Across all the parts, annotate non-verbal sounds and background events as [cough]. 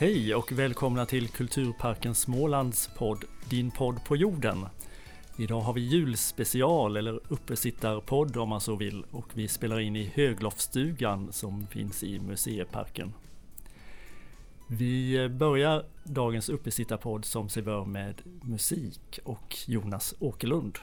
Hej och välkomna till Kulturparken Smålands podd Din podd på jorden. Idag har vi julspecial eller uppesittarpodd om man så vill och vi spelar in i Höglofsstugan som finns i museiparken. Vi börjar dagens uppesittarpodd som sig bör med musik och Jonas Åkerlund.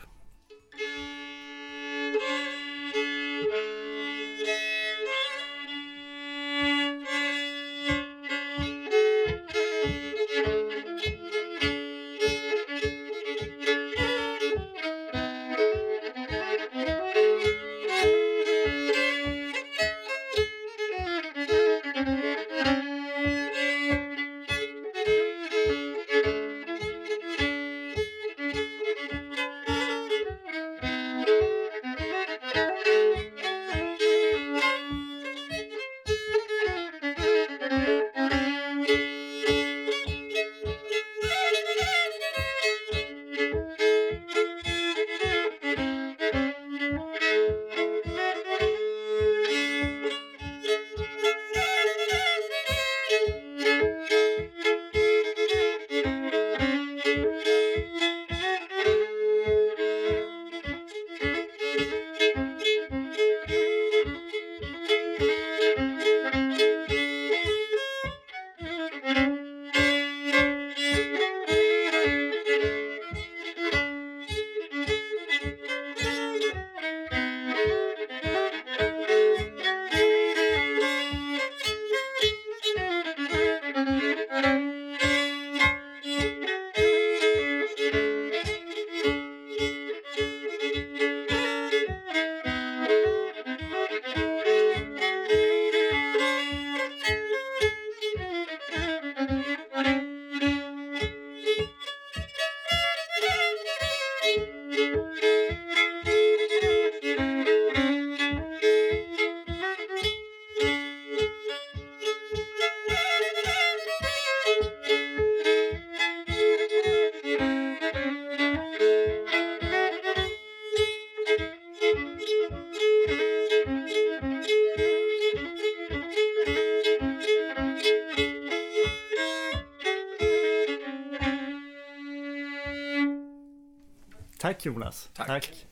Jonas. Tack. Tack.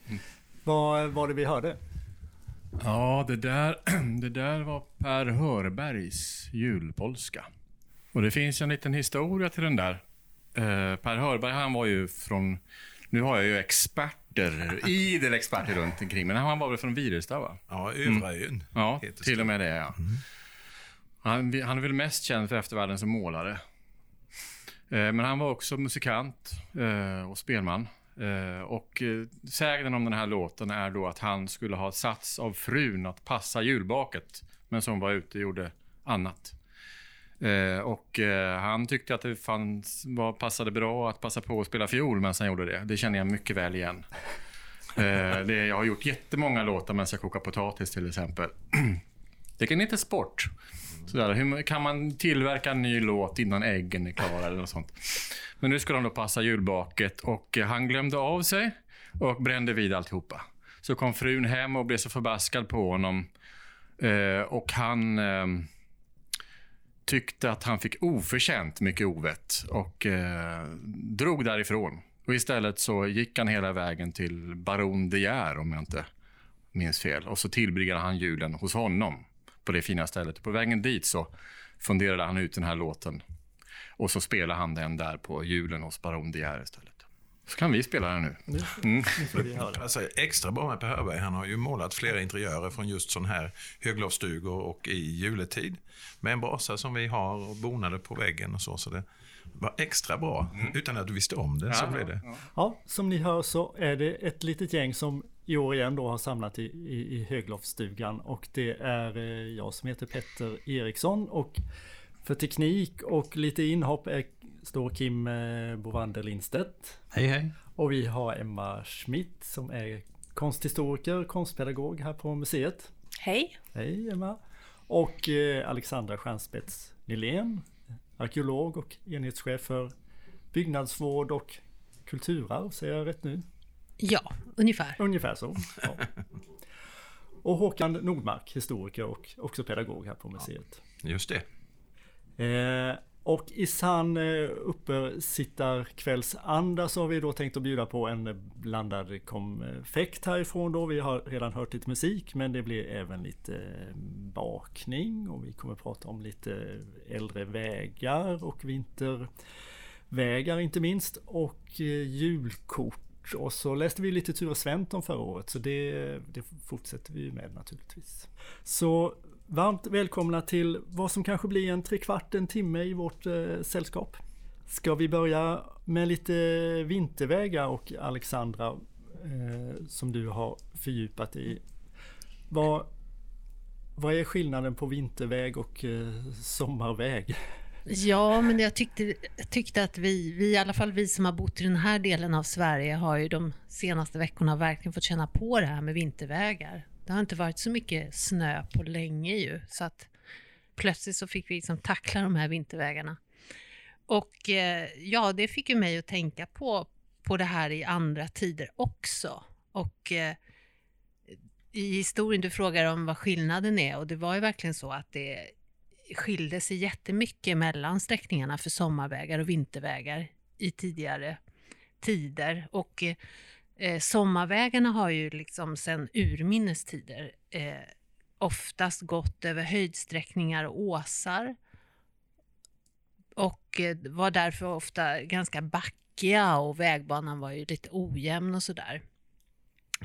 Vad var det vi hörde? Ja, det där, [clears throat] det där var Per Hörbergs julpolska. Och det finns en liten historia till den där. Eh, per Hörberg, han var ju från... Nu har jag ju experter, [laughs] idel experter runt omkring, men han var väl från Virestad, va? Ja, Övraön. Ja, heter till och med det, ja. Han, han är väl mest känd för eftervärlden som målare. Eh, men han var också musikant eh, och spelman. Eh, och eh, sägnen om den här låten är då att han skulle ha satts av frun att passa julbaket, men som var ute och gjorde annat. Eh, och han tyckte att det fanns, var, passade bra att passa på att spela fiol medan han gjorde det. Det känner jag mycket väl igen. [laughs] Det, jag har gjort jättemånga låtar medan jag kokar potatis till exempel. [clears throat] Det är lite sport. Sådär, hur kan man tillverka en ny låt innan äggen är klara eller något sånt. Men nu skulle han då passa julbaket och eh, han glömde av sig och brände vid alltihopa. Så kom frun hem och blev så förbaskad på honom. Eh, och han eh, tyckte att han fick oförtjänt mycket ovett och eh, drog därifrån. Och istället så gick han hela vägen till Baron De Geer, om jag inte minns fel. Och så tillbringade han julen hos honom på det fina stället. På vägen dit så funderade han ut den här låten. Och så spelade han den där på julen hos Baron De Geer istället. Så kan vi spela den nu. Mm. Alltså, extra bra med Per Hörberg. Han har ju målat flera interiörer från just sån här höglovsstugor och i juletid. Med en brasa som vi har och bonader på väggen och så. Så det var extra bra. Utan att du visste om det så blev det. ja. Ja, som ni hör så är det ett litet gäng som i år igen då har samlat i, i, i Högloftsstugan och det är eh, jag som heter Petter Eriksson och för teknik och lite inhopp är, står Kim eh, Bovander Lindstedt. Hej hej. Och vi har Emma Schmidt som är konsthistoriker, konstpedagog här på museet. Hej. Hej Emma! Och eh, Alexandra Stjernspets Nylén, arkeolog och enhetschef för byggnadsvård och kulturarv, säger jag rätt nu? Ja, ungefär. Ungefär så. Ja. Och Håkan Nordmark, historiker och också pedagog här på museet. Just det. Eh, Och i sann eh, uppesittarkvällsanda så har vi då tänkt att bjuda på en blandad konfekt härifrån då. Vi har redan hört lite musik men det blir även lite eh, bakning och vi kommer prata om lite äldre vägar och vintervägar inte minst och eh, och så läste vi lite Ture Sventon förra året så det, det fortsätter vi med naturligtvis. Så Varmt välkomna till vad som kanske blir en trekvart, en timme i vårt eh, sällskap. Ska vi börja med lite vintervägar och Alexandra eh, som du har fördjupat i. Vad, vad är skillnaden på vinterväg och eh, sommarväg? Ja, men jag tyckte, tyckte att vi, vi, i alla fall vi som har bott i den här delen av Sverige, har ju de senaste veckorna verkligen fått känna på det här med vintervägar. Det har inte varit så mycket snö på länge ju, så att plötsligt så fick vi liksom tackla de här vintervägarna. Och eh, ja, det fick ju mig att tänka på, på det här i andra tider också. Och eh, i historien, du frågar om vad skillnaden är och det var ju verkligen så att det skilde sig jättemycket mellan sträckningarna för sommarvägar och vintervägar i tidigare tider. Och eh, sommarvägarna har ju liksom sedan urminnes tider eh, oftast gått över höjdsträckningar och åsar och eh, var därför ofta ganska backiga och vägbanan var ju lite ojämn och sådär.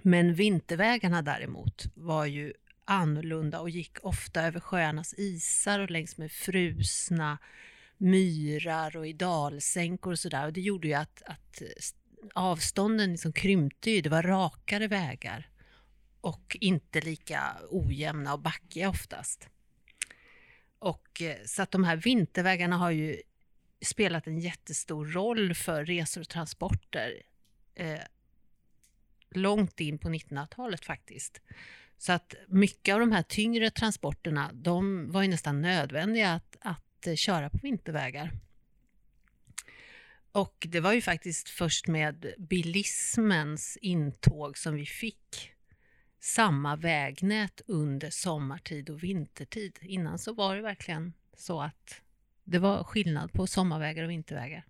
Men vintervägarna däremot var ju annorlunda och gick ofta över sjöarnas isar och längs med frusna myrar och i dalsänkor och sådär. Och det gjorde ju att, att eh, avstånden liksom krympte ju, det var rakare vägar och inte lika ojämna och backiga oftast. Och, eh, så att de här vintervägarna har ju spelat en jättestor roll för resor och transporter eh, långt in på 1900-talet faktiskt. Så att mycket av de här tyngre transporterna, de var ju nästan nödvändiga att, att eh, köra på vintervägar. Och det var ju faktiskt först med bilismens intåg som vi fick samma vägnät under sommartid och vintertid. Innan så var det verkligen så att det var skillnad på sommarvägar och vintervägar.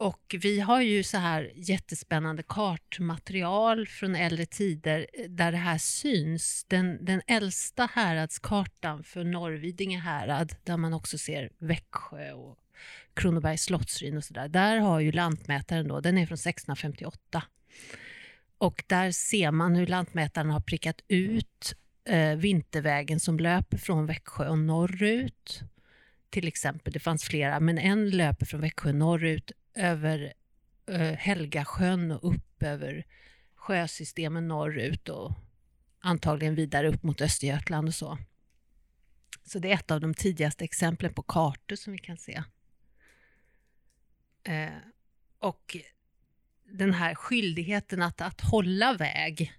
Och vi har ju så här jättespännande kartmaterial från äldre tider eh, där det här syns. Den, den äldsta häradskartan för Norrvidinge härad där man också ser Växjö och Kronobergs slottsruin och sådär. Där har ju Lantmätaren då, den är från 1658. Och där ser man hur Lantmätaren har prickat ut eh, vintervägen som löper från Växjö och norrut. Till exempel, det fanns flera, men en löper från Växjö norrut över eh, Helgasjön och upp över sjösystemen norrut och antagligen vidare upp mot Östergötland och så. Så det är ett av de tidigaste exemplen på kartor som vi kan se. Eh, och den här skyldigheten att, att hålla väg,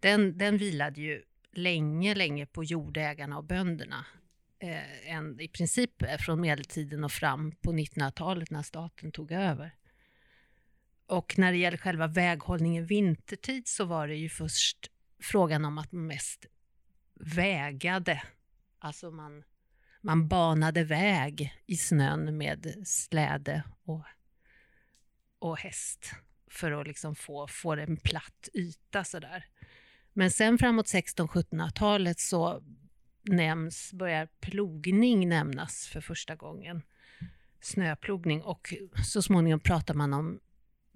den, den vilade ju länge, länge på jordägarna och bönderna. Eh, en, I princip eh, från medeltiden och fram på 1900-talet när staten tog över. Och när det gäller själva väghållningen vintertid så var det ju först frågan om att man mest vägade. Alltså man man banade väg i snön med släde och, och häst för att liksom få, få en platt yta sådär. Men sen framåt 1600-1700-talet så nämns, börjar plogning nämnas för första gången. Snöplogning och så småningom pratar man om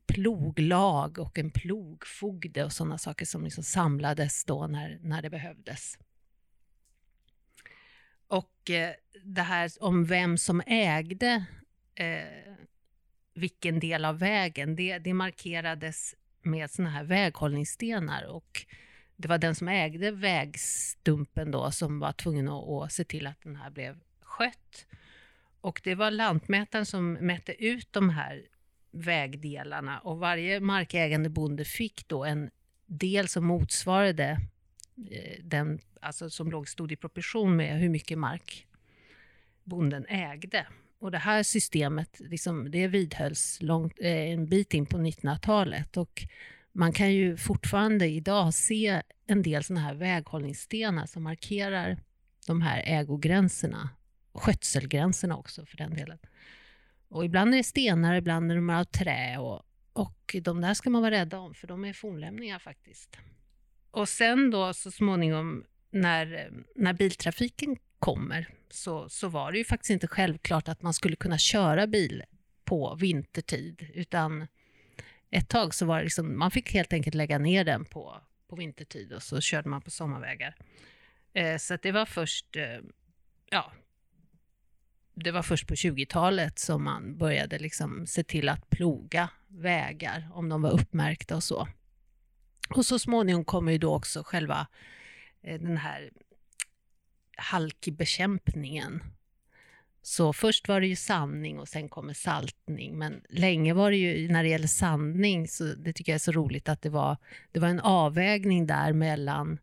ploglag och en plogfogde och sådana saker som liksom samlades då när, när det behövdes. Och eh, det här om vem som ägde eh, vilken del av vägen, det, det markerades med såna här väghållningsstenar och det var den som ägde vägstumpen då som var tvungen att, att se till att den här blev skött. Och det var lantmätaren som mätte ut de här vägdelarna och varje markägande bonde fick då en del som motsvarade eh, den, alltså som låg, stod i proportion med hur mycket mark bonden ägde. Och det här systemet liksom, det vidhölls långt, eh, en bit in på 1900-talet. Och man kan ju fortfarande idag se en del sådana här väghållningsstenar som markerar de här ägogränserna. skötselgränserna också för den delen. Och ibland är det stenar, ibland är de av trä och, och de där ska man vara rädda om för de är fornlämningar faktiskt. Och sen då så småningom när, när biltrafiken kommer så, så var det ju faktiskt inte självklart att man skulle kunna köra bil på vintertid utan ett tag så var det liksom, man fick helt enkelt lägga ner den på, på vintertid och så körde man på sommarvägar. Eh, så att det var först, eh, ja, det var först på 20-talet som man började liksom se till att ploga vägar om de var uppmärkta och så. Och så småningom kommer ju då också själva eh, den här halkbekämpningen. Så först var det ju sandning och sen kommer saltning. Men länge var det ju, när det gäller sandning, så det tycker jag är så roligt att det var, det var en avvägning där mellan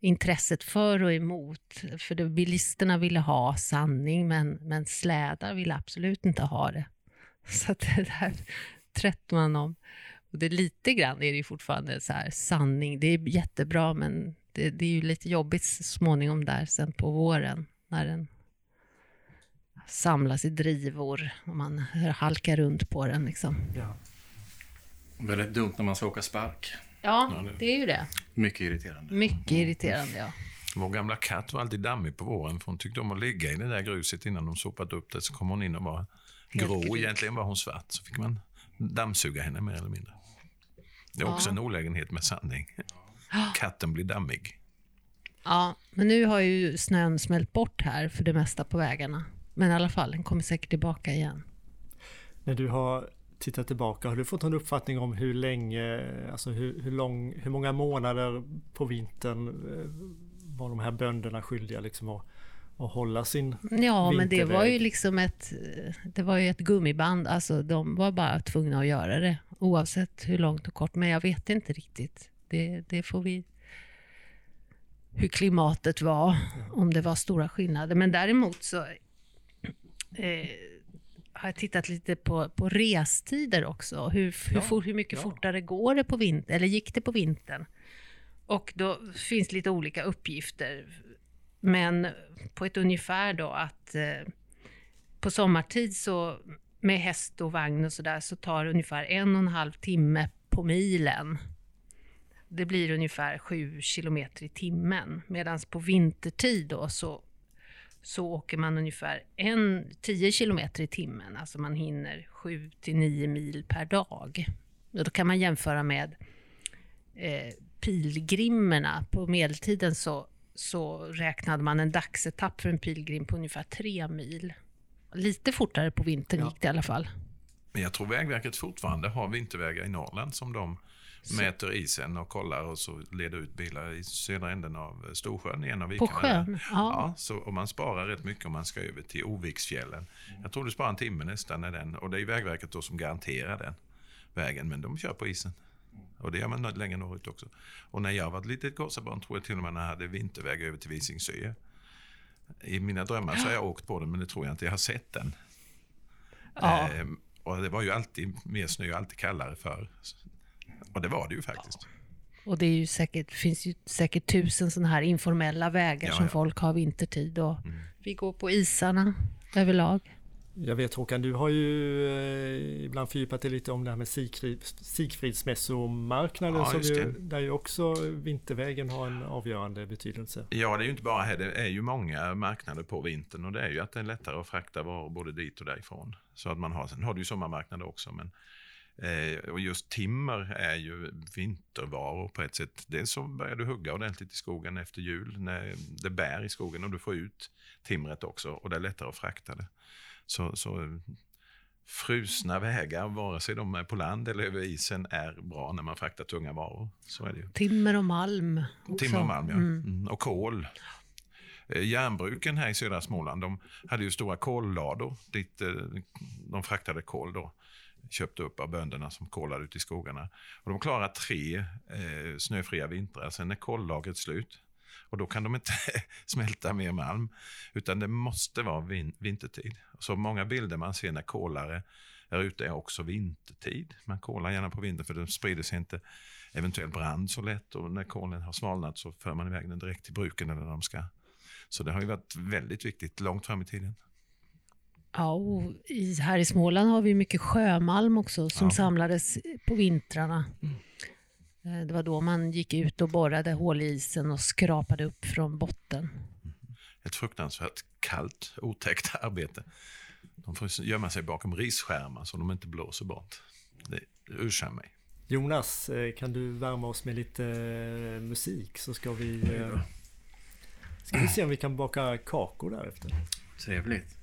intresset för och emot. För det, bilisterna ville ha sanning, men, men slädar ville absolut inte ha det. [laughs] Så att det där trött man om. Och det är lite grann är det ju fortfarande så här, sanning. Det är jättebra, men det, det är ju lite jobbigt småningom där sen på våren när den samlas i drivor och man halkar runt på den. Liksom. Ja. Väldigt dumt när man ska åka spark. Ja, det är ju det. Mycket irriterande. Mycket irriterande, ja. Vår gamla katt var alltid dammig på våren för hon tyckte om att ligga i det där gruset innan de sopat upp det. Så kom hon in och var Helt grå. grå. Egentligen var hon svart. Så fick man dammsuga henne mer eller mindre. Det är också Ja. en olägenhet med sandning. Katten blir dammig. Ja, men nu har ju snön smält bort här för det mesta på vägarna. Men i alla fall, den kommer säkert tillbaka igen. När du har tittat tillbaka, har du fått en uppfattning om hur länge, alltså hur, hur, lång, hur många månader på vintern eh, var de här bönderna skyldiga liksom att, att hålla sin Ja, men det var ju liksom ett, det var ju ett gummiband. Alltså de var bara tvungna att göra det oavsett hur långt och kort. Men jag vet inte riktigt. Det, det får vi... Hur klimatet var, om det var stora skillnader. Men däremot så eh, har jag tittat lite på, på restider också. Hur, hur, Ja, for, hur mycket ja. fortare går det på vintern, eller gick det på vintern? Och då finns lite olika uppgifter. Men på ett ungefär då att eh, på sommartid så med häst och vagn och sådär så tar det ungefär en och en halv timme på milen. Det blir ungefär sju kilometer i timmen. Medan på vintertid då så, så åker man ungefär en, 10 kilometer i timmen. Alltså man hinner 7 till 9 mil per dag. Och då kan man jämföra med eh, pilgrimerna. På medeltiden så, så räknade man en dagsetapp för en pilgrim på ungefär 3 mil. Lite fortare på vintern Ja. gick det i alla fall. Men jag tror Vägverket fortfarande har vintervägar i Norrland som de mäter isen och kollar och så leder ut bilar i södra änden av Storsjön en av På vikarna. där. sjön? Ja. Ja, så, och man sparar rätt mycket om man ska över till Oviksfjällen. Jag tror du sparar en timme nästan när den, och det är Vägverket då som garanterar den vägen, men de kör på isen. Och det gör man längre norrut också. Och när jag var ett litet gossebarn tror jag till och med när jag hade vinterväg över till Visingsö. I mina drömmar så har jag åkt på den, men det tror jag inte jag har sett den. Ja. Ehm, och det var ju alltid mer snö alltid kallare förr. Och det var det ju faktiskt. Och det är ju säkert, finns ju säkert tusen sådana här informella vägar Ja, som ja. folk har vintertid. Och Mm. Vi går på isarna överlag. Jag vet Håkan, du har ju eh, ibland fördjupat dig lite om det här med Sigfrid, Sigfridsmässomarknaden Ja, som ju, där ju också vintervägen har en avgörande betydelse. Ja, det är ju inte bara här. Det är ju många marknader på vintern och det är ju att det är lättare att frakta varor både dit och därifrån. Så att man har, sen har du ju sommarmarknader också. Men, eh, och just timmer är ju vintervaror på ett sätt. Dels så börjar du hugga ordentligt i skogen efter jul när det bär i skogen och du får ut timret också och det är lättare att frakta det. Så, så frusna vägar, vare sig de är på land eller över isen, är bra när man fraktar tunga varor. Så är det ju. Timmer och malm. också. Timmer och malm, ja. Mm. Mm. Och kol. Eh, Järnbruken här i södra Småland, de hade ju stora kollador dit eh, de fraktade kol då. Köpte upp av bönderna som kolade ute i skogarna. Och de klarar tre eh, snöfria vintrar, sen är kollagret slut. Och då kan de inte [laughs] smälta mer malm, utan det måste vara vin- vintertid. Så många bilder man ser när kolare är ute är också vintertid. Man kolar gärna på vintern för det sprider sig inte eventuell brand så lätt och när kolen har svalnat så för man iväg den direkt till bruken eller där de ska. Så det har ju varit väldigt viktigt långt fram i tiden. Ja, och i, här i Småland har vi mycket sjömalm också som Ja. samlades på vintrarna. Eh, Det var då man gick ut och borrade hål i isen och skrapade upp från botten. Ett fruktansvärt kallt, otäckt [laughs] arbete. De får gömma sig bakom risskärmar så de inte blåser bort. Det ursäktar mig. Jonas, eh, kan du värma oss med lite eh, musik så ska vi... Ska vi se om vi kan baka kakor därefter. Trevligt.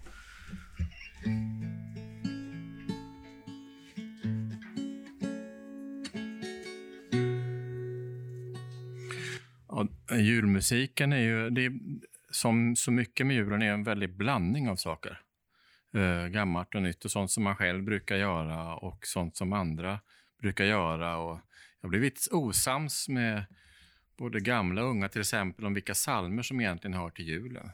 Ja, julmusiken är ju, det är, som så mycket med julen, är en väldig blandning av saker. Eh, gammalt och nytt och sånt som man själv brukar göra och sånt som andra brukar göra. Och jag har blivit osams med både gamla och unga till exempel om vilka salmer som egentligen hör till julen.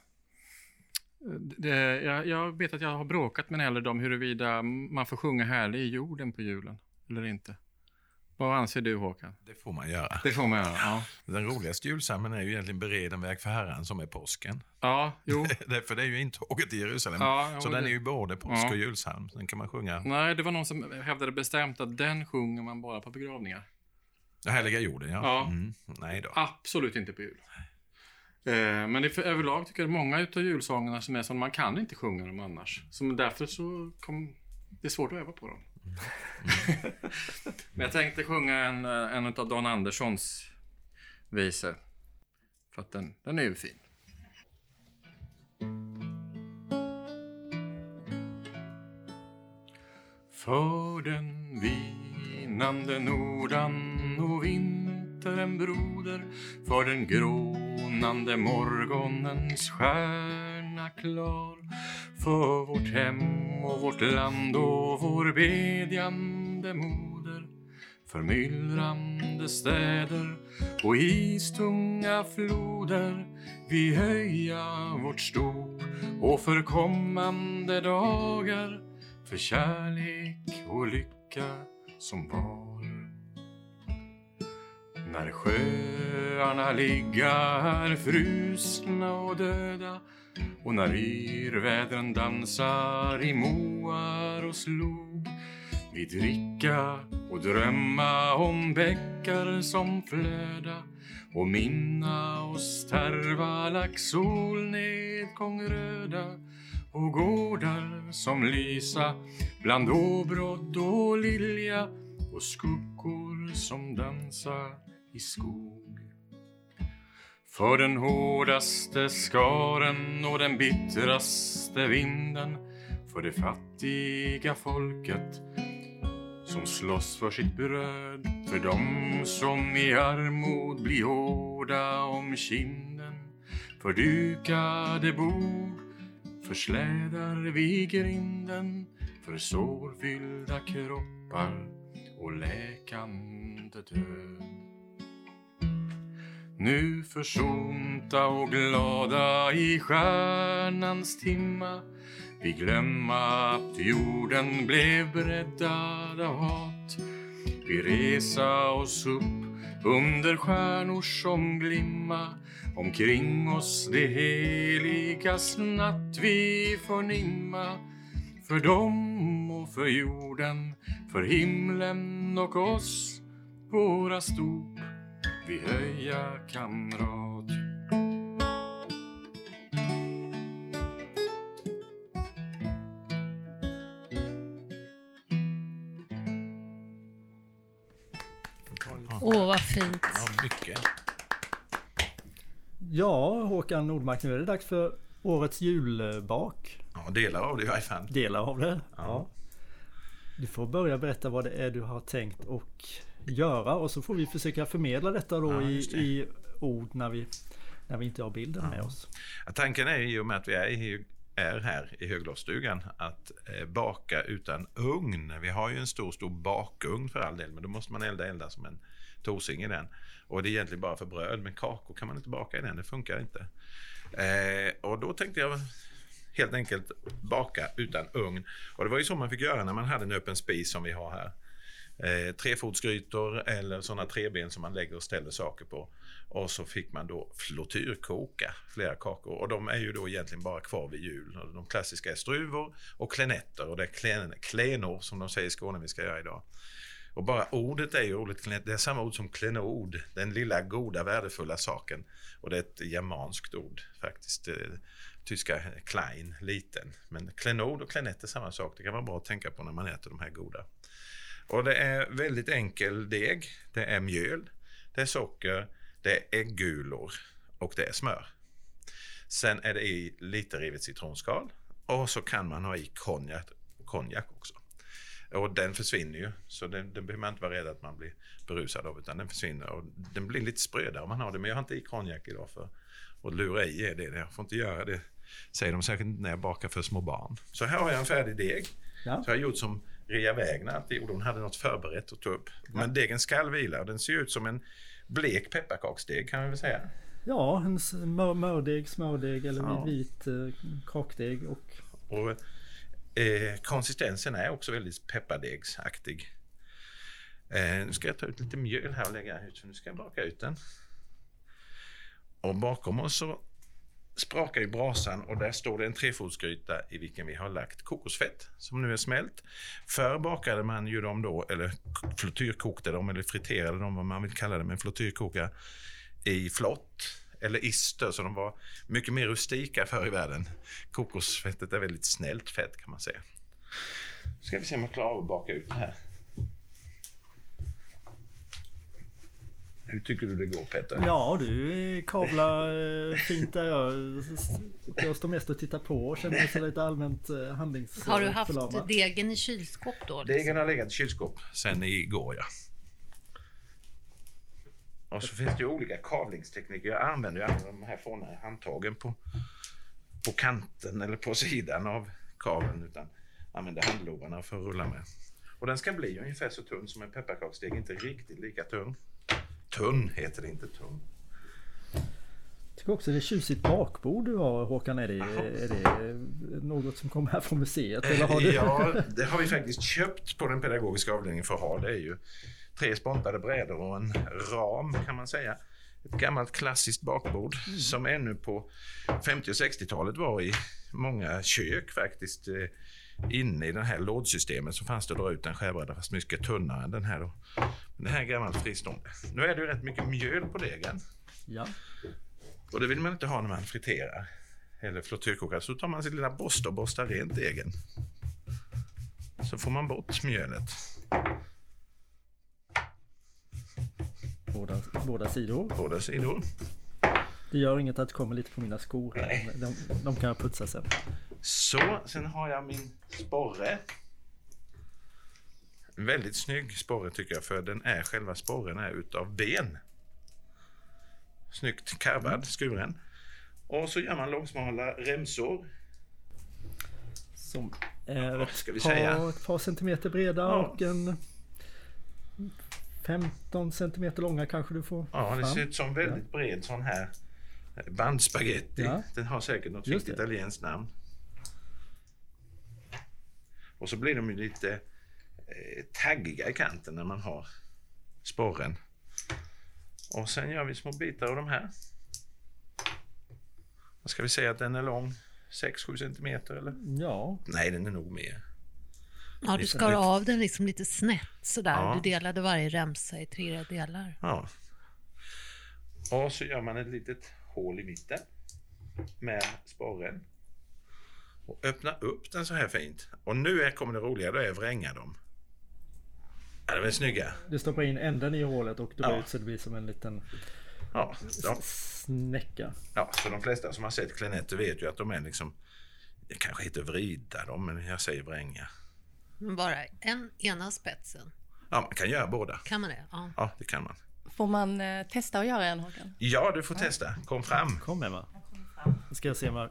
Det, jag, jag vet att jag har bråkat med en äldre om huruvida man får sjunga Härlig i jorden på julen eller inte. Vad anser du Håkan? Det får man göra. Det får man göra. Ja, [laughs] Den roligaste julsalmen är ju egentligen Bereden väg för Herren som är påsken. ja jo. [laughs] För det är ju intåget i Jerusalem. Ja, jo, så den är ju både påsk Ja. och julsalm. Den kan man sjunga. Nej, det var någon som hävdade bestämt att den sjunger man bara på begravningar. Den heliga jorden, ja. Ja. Mm. Nej då. Absolut inte på jul. Eh, men det är för överlag tycker jag många utav julsångerna som är som man kan inte sjunga dem annars. Så därför så kom, det är svårt att öva på dem. [laughs] men jag tänkte sjunga en, eh, en av Dan Anderssons visor. För att den, den är ju fin. För den vinande nordan och vintern broder För den grånande morgonens stjärna klar. För vårt hem och vårt land och vår bedjande moder. För myllrande städer och istunga floder. Vi höja vårt stop och för kommande dagar. För kärlek och lycka som var. När sjöarna ligga frusna och döda och när yrvädren dansar i moar och slog. Vi dricka och drömma om bäckar som flöda och minna oss terva lax solnedgång röda och gårdar som lysa bland åbrodd och lilja och skuggor som dansa i skog. För den hårdaste skaren och den bittraste vinden för det fattiga folket som slåss för sitt bröd för dem som i armod blir hårda om kinden för dukade bord för slädar vid grinden för sårfyllda kroppar och läkande död. Nu försonta och glada i stjärnans timma. Vi glömma att jorden blev breddad av hat. Vi resa oss upp under stjärnor som glimma. Omkring oss det heligas natt vi förnimma. För dem och för jorden, för himlen och oss våra stop vi höja kamrat. Åh, vad fint. Ja, mycket. Ja, Håkan Nordmark, nu är det dags för årets julbak. Ja, delar av det i varje fall. Delar av det. Ja. Du får börja berätta vad det är du har tänkt och göra och så får vi försöka förmedla detta då Ja, i, det. i ord när vi, när vi inte har bilden med oss. Ja, Tanken är i och med att vi är, i, är här i höglovsstugan att eh, baka utan ugn. Vi har ju en stor, stor bakugn för all del, men då måste man elda elda som en tosing i den. Och det är egentligen bara för bröd, men kakor kan man inte baka i den, det funkar inte. Eh, och då tänkte jag helt enkelt baka utan ugn. Och det var ju så man fick göra när man hade en öppen spis som vi har här eh, trefotsgrytor eller sådana treben som man lägger och ställer saker på. Och så fick man då flottyrkoka flera kakor och de är ju då egentligen bara kvar vid jul. De klassiska är struvor och klenetter och det är klen, klenor som de säger i Skåne vi ska göra idag. Och bara ordet är ju roligt. Det är samma ord som klenod, den lilla goda värdefulla saken. Och det är ett germanskt ord faktiskt. Eh, tyska klein, liten. Men klenod och klenett är samma sak. Det kan vara bra att tänka på när man äter de här goda. Och det är väldigt enkel deg. Det är mjöl, det är socker, det är äggulor och det är smör. Sen är det i lite rivet citronskal och så kan man ha i konjak, konjak också. Och den försvinner ju, så den, den behöver man inte vara rädd att man blir berusad av, utan den försvinner. Och den blir lite sprödare om man har det, men jag har inte i konjak idag för att lura i är det. Jag får inte göra det, säger de särskilt när jag bakar för små barn. Så här har jag en färdig deg. Ja. Så jag har gjort som Ria Wägner alltid gjorde, hon hade något förberett att ta upp. Men degen skall vila och den ser ut som en blek pepparkaksdeg kan vi väl säga. Ja, en mördeg, smördeg eller ja. vit eh, kakdeg. Och... och eh, konsistensen är också väldigt peppardegsaktig. Eh, nu ska jag ta ut lite mjöl här och lägga ut, för nu ska jag baka ut den. Och bakom oss så sprakar ju brasan och där står det en trefotsgryta i vilken vi har lagt kokosfett som nu är smält. Förr bakade man ju dem då, eller flottyrkokte dem eller friterade dem vad man vill kalla det, men flottyrkoka i flott eller ister, så de var mycket mer rustika förr i världen. Kokosfettet är väldigt snällt fett kan man säga. Ska vi se om jag klarar av att baka ut det här. Hur tycker du det går Petter? Ja du kavlar eh, fint där jag, jag står mest och tittar på och känner mig lite allmänt eh, handlingsförlamad. Har du haft degen i kylskåp då? Liksom? Degen har legat i kylskåp sen igår ja. Och så finns det ju olika kavlingstekniker. Jag använder ju de här fåna handtagen på, på kanten eller på sidan av kaveln utan använder handlovarna för att rulla med. Och den ska bli ungefär så tunn som en pepparkaksdeg, inte riktigt lika tung. Tunn heter det, inte tung. Jag tycker också det är tjusigt bakbord du har Håkan. Är det, är det något som kommer här från museet? Eller har du... Ja, det har vi faktiskt köpt på den pedagogiska avdelningen för att ha. Det är ju tre spontade brädor och en ram kan man säga. Ett gammalt klassiskt bakbord mm. som ännu på 50 och 60-talet var i många kök faktiskt. Inne i det här lådsystemet så fanns det dra ut en skärbräda fast mycket tunnare än den här. Då. Men det här är gammalt fristående. Nu är det ju rätt mycket mjöl på degen. Ja. Och det vill man inte ha när man friterar eller flottyrkokar. Så tar man sin lilla borste och borstar rent degen. Så får man bort mjölet. Båda, båda sidor. Båda sidor. Det gör inget att det kommer lite på mina skor. De, de kan jag putsa sen. Så, sen har jag min sporre. En väldigt snygg sporre tycker jag för den är själva sporren är utav ben. Snyggt karvad, mm. skuren. Och så gör man långsmala remsor. Som är ett, ska vi par, säga? ett par centimeter breda ja. och en 15 centimeter långa kanske du får Ja, det ser ut som väldigt bred sån här bandspaghetti. Ja. Den har säkert något fint italienskt namn. Och så blir de ju lite eh, taggiga i kanten när man har sporren. Och sen gör vi små bitar av de här. Vad ska vi säga att den är lång? 6-7 centimeter eller? Ja. Nej, den är nog mer. Ja, du skar av den liksom lite snett sådär. Ja. Du delade varje remsa i tre delar. Ja. Och så gör man ett litet hål i mitten med sporren. Och öppna upp den så här fint. Och nu är, kommer det roliga, då är att vränga dem. Ja, de är snygga. Du stoppar in änden i hålet och drar ja. ut så det blir som en liten ja, de, snäcka. Ja, så de flesta som har sett klenetter vet ju att de är liksom, det kanske heter vrida dem, men jag säger vränga. Bara en ena spetsen? Ja, man kan göra båda. Kan man det? Ja, ja det kan man. Får man eh, testa att göra en Håkan? Ja, du får testa. Kom fram. Kom Emma. Då ska jag se om Jag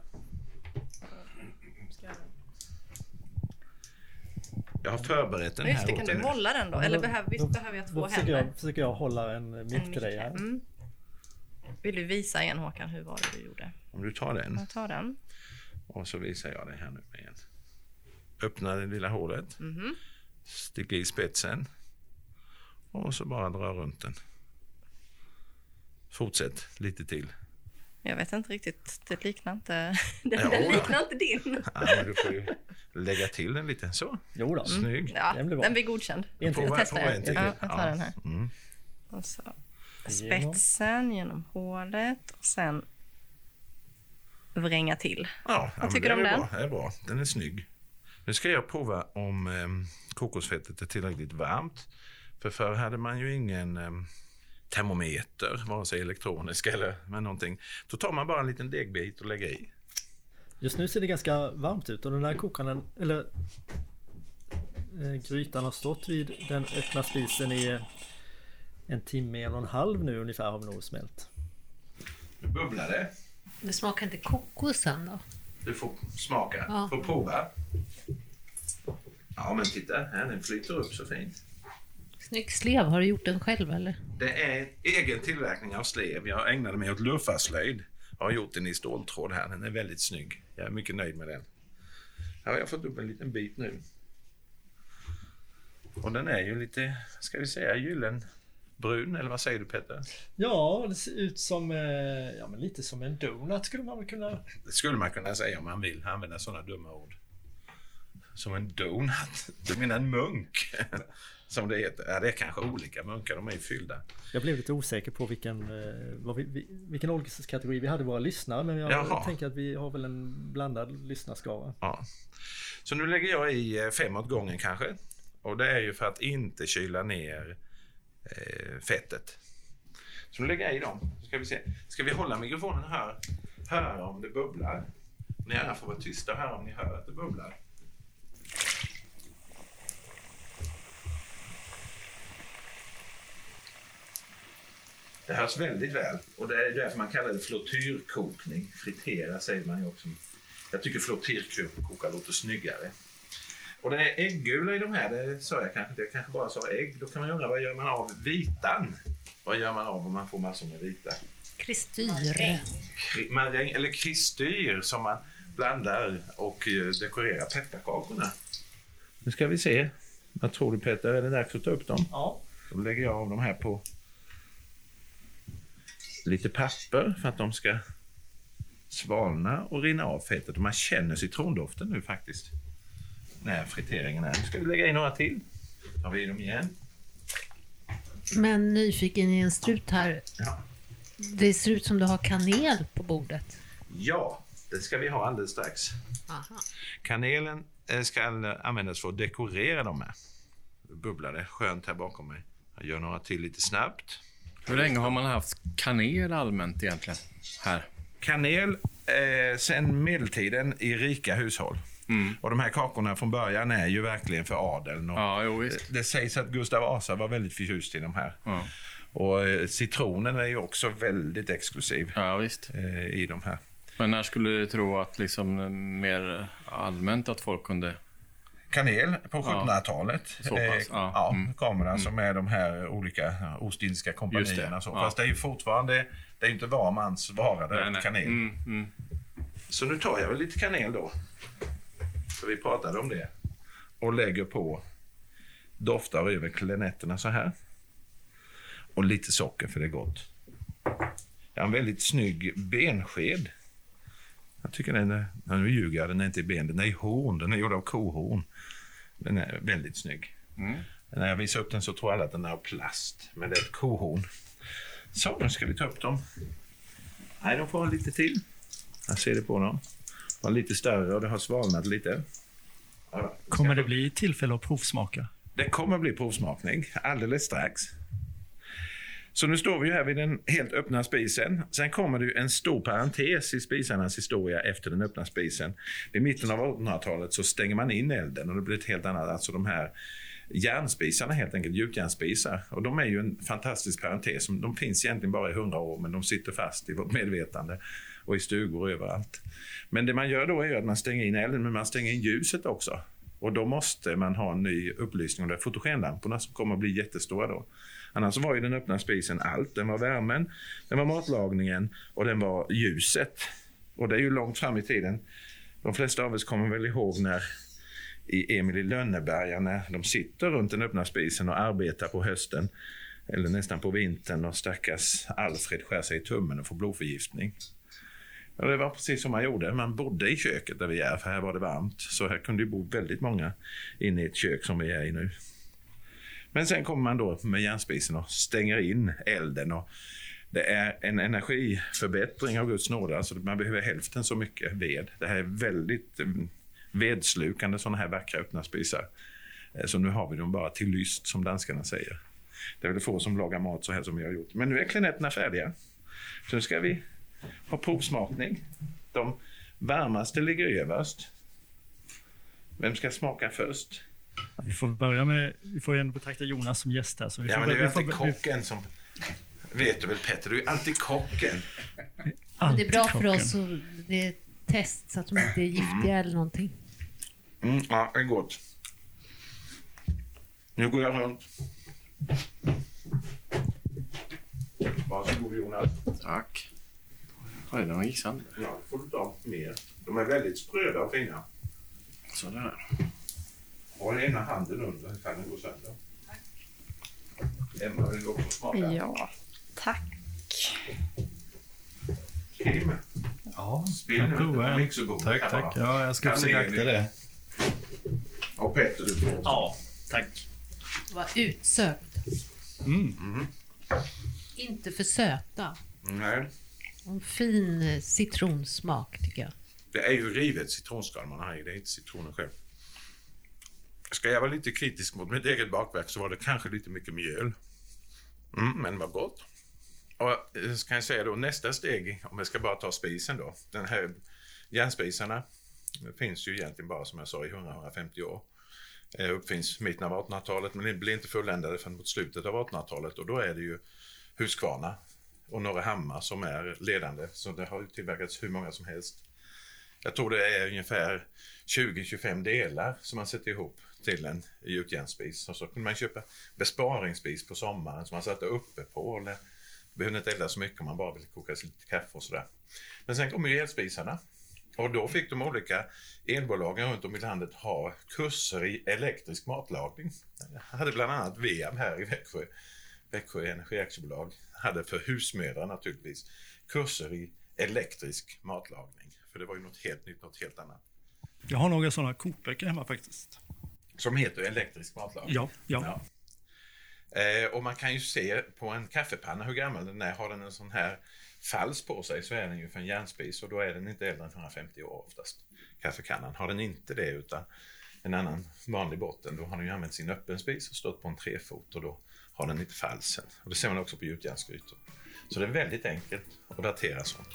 har förberett den här Just det, kan du hålla den då? Eller behöver, visst behöver jag två då händer? Jag, försöker jag hålla en mick till dig här. Mm. Vill du visa igen Håkan, hur var det du gjorde? Om du tar den. Jag tar den. Och så visar jag dig här nu igen. Öppna det lilla hålet. Mm -hmm. Sticka i spetsen. Och så bara dra runt den. Fortsätt lite till. Jag vet inte riktigt, det liknar inte, [laughs] den, Ja, den liknar inte din. Ja, men du får ju lägga till den lite. Så, Jo då. snygg. Ja, Den blir bra. den blir godkänd. En till. Jag testar en till. Ja, jag tar Ja. den här. Mm. Och så spetsen genom hålet och sen vränga till. Ja, ja, men tycker det du om den? Bra. Det är bra. Den är snygg. Nu ska jag prova om em, kokosfettet är tillräckligt varmt. För förr hade man ju ingen em, termometer, vare sig elektronisk eller med någonting. Då tar man bara en liten degbit och lägger i. Just nu ser det ganska varmt ut och den här kokaren, eller eh, grytan har stått vid den öppna spisen i en timme, en och en halv nu ungefär har vi nog smält. Nu bubblar det. Det smakar inte kokosen då? Du får smaka, Ja. får prova. Ja, men titta här, den flyter upp så fint. Snygg slev, har du gjort den själv eller? Det är egen tillverkning av slev. Jag ägnade mig åt luffarslöjd. Jag har gjort den i ståltråd här. Den är väldigt snygg. Jag är mycket nöjd med den. Här har jag fått upp en liten bit nu. Och den är ju lite, ska vi säga, gyllenbrun. Eller vad säger du Petter? Ja, det ser ut som, eh, ja men lite som en donut skulle man väl kunna... Det skulle man kunna säga om man vill använda sådana dumma ord. Som en donut. Du menar en munk? Som det heter. Ja, det är kanske olika munkar. De är ju fyllda. Jag blev lite osäker på vilken, eh, vad vi, vi- vilken ålderskategori vi hade våra lyssnare men jag Jaha. tänker att vi har väl en blandad lyssnarskara. Ja. Så nu lägger jag i eh, fem åt gången kanske. Och det är ju för att inte kyla ner eh, fettet. Så nu lägger jag i dem. Ska vi se. Ska vi hålla mikrofonen här? Höra om det bubblar. Ni alla får vara tysta höra om ni hör att det bubblar. Det hörs väldigt väl och det är därför man kallar det flottyrkokning. Fritera säger man ju också. Jag tycker flottyrkoka låter snyggare. Och det är äggula i de här, det sa jag kanske inte. Jag kanske bara sa ägg. Då kan man undra vad gör man av vitan? Vad gör man av om man får massor med vita? Kristyr. Kri- Maräng, eller kristyr som man blandar och eh, dekorerar pepparkakorna. Nu ska vi se. Vad tror du Peter? Är det dags att ta upp dem? Ja. Då lägger jag av dem här på lite papper för att de ska svalna och rinna av fettet. Och man känner citrondoften nu faktiskt. När friteringen är. Nu ska vi lägga i några till. Tar vi i dem igen. Men nyfiken i en strut här. Ja. Det ser ut som du har kanel på bordet. Ja, det ska vi ha alldeles strax. Aha. Kanelen eh, ska användas för att dekorera dem med. Nu bubblar det skönt här bakom mig. Jag gör några till lite snabbt. Hur länge har man haft kanel allmänt egentligen här? Kanel eh, sen medeltiden i rika hushåll. Och de här kakorna från början är ju verkligen för adeln. Ja. Det sägs att Gustav Vasa var väldigt förtjust i de här. Ja, Och eh, citronen är ju också väldigt exklusiv ja visst. eh, i de här. Men när skulle du tro att liksom mer allmänt att folk kunde... Kanel på Ja. 1700-talet. Så pass, Eh, ja. ja, Mm. den som är de här olika ja, Ostindiska kompanierna. det, Så. ja. Fast det är ju fortfarande, det är inte var mans vara det är kanel. Mm, mm. Så nu tar jag väl lite kanel då. För vi pratade om det. Och lägger på, doftar över klenetterna så här. Och lite socker för det är gott. Jag har en väldigt snygg bensked. Jag tycker den är, nu ljuger jag, den är inte i ben, den är i horn. Den är gjord av kohorn. Den är väldigt snygg. Mm. När jag visar upp den så tror alla att den är av plast, men det är ett kohorn. Så, nu ska vi ta upp dem. Nej, de får ha lite till. Jag ser det på dem. De var lite större och det har svalnat lite. Kommer det bli tillfälle att provsmaka? Det kommer bli provsmakning alldeles strax. Så nu står vi här vid den helt öppna spisen. Sen kommer det ju en stor parentes i spisarnas historia efter den öppna spisen. Vid mitten av 1800-talet så stänger man in elden och det blir ett helt annat, alltså de här järnspisarna helt enkelt, gjutjärnsspisar. Och de är ju en fantastisk parentes. De finns egentligen bara i 100 år men de sitter fast i vårt medvetande och i stugor överallt. Men det man gör då är ju att man stänger in elden men man stänger in ljuset också. Och då måste man ha en ny upplysning och det är fotogenlamporna som kommer att bli jättestora då. Annars var ju den öppna spisen allt. Den var värmen, den var matlagningen och den var ljuset. Och det är ju långt fram i tiden. De flesta av oss kommer väl ihåg när i Emil i Lönneberga när de sitter runt den öppna spisen och arbetar på hösten eller nästan på vintern och stackars Alfred skär sig i tummen och får blodförgiftning. Ja, det var precis som man gjorde. Man bodde i köket där vi är, för här var det varmt. Så här kunde ju bo väldigt många inne i ett kök som vi är i nu. Men sen kommer man då med järnspisen och stänger in elden. Och det är en energiförbättring av Guds nåde. Alltså man behöver hälften så mycket ved. Det här är väldigt mm, vedslukande sådana här vackra öppna spisar. Eh, så nu har vi dem bara till lyst, som danskarna säger. Det är väl få som lagar mat så här som vi har gjort. Men nu är klinetterna färdiga. Så nu ska vi ha provsmakning. De varmaste ligger överst. Vem ska smaka först? Vi får börja med, vi får ju ändå betrakta Jonas som gäst här. Så vi Ja, får, men det är ju alltid kocken som... Vet du väl Petter, du är alltid kocken. Det alltid är bra för kocken. oss och det är ett test så att de inte är giftiga eller någonting. Mm, ja, det är gott. Nu går jag runt. Varsågod Jonas. Tack. Oj, den gick sönder. Ja, får du ta mer. De är väldigt spröda och fina. Sådär. Den ena handen under kan den gå sönder. Emma, vill du också smaka? Ja, tack. Kim, Ja, spill jag provar en. Tack, tack. bara. Ja, jag ska Kan försöka akta det. Och Petter, du får också. Ja, tack. Var utsökt. Mm. Inte för söta. Nej, En fin citronsmak tycker jag. det är ju rivet citronskal man har i, det är inte citronen själv. Ska jag vara lite kritisk mot mitt eget bakverk så var det kanske lite mycket mjöl. Mm, men vad gott. Och eh, så kan jag säga då nästa steg, om jag ska bara ta spisen då. Den här järnspisarna finns ju egentligen bara som jag sa i 100-150 år. Eh, uppfinns mitten av 1800-talet men det blir inte fulländade förrän mot slutet av 1800-talet och då är det ju Huskvarna och några Hammar som är ledande. Så det har tillverkats hur många som helst. Jag tror det är ungefär 20-25 delar som man sätter ihop till en gjutjärnsspis. Och så kunde man köpa besparingsspis på sommaren som man satte uppe på. Eller behövde inte elda så mycket om man bara ville koka sig lite kaffe och sådär. Men sen kom ju elspisarna. Och då fick de olika elbolagen runt om i landet ha kurser i elektrisk matlagning. Jag hade bland annat VEAB här i Växjö. Växjö Energiaktiebolag hade för husmödrar naturligtvis kurser i elektrisk matlagning. För det var ju något helt nytt, något helt annat. Jag har några sådana kokböcker hemma faktiskt. Som heter elektrisk matlagning. Ja, ja. Eh, och man kan ju se på en kaffepanna hur gammal den är. Har den en sån här fals på sig så är den ju för en järnspis och då är den inte äldre än 150 år oftast. Kaffekannan. Har den inte det utan en annan vanlig botten då har den ju använt sin öppen spis och stått på en trefot och då har den inte falsen. Och det ser man också på gjutjärnsgrytor. Så det är väldigt enkelt att datera sånt.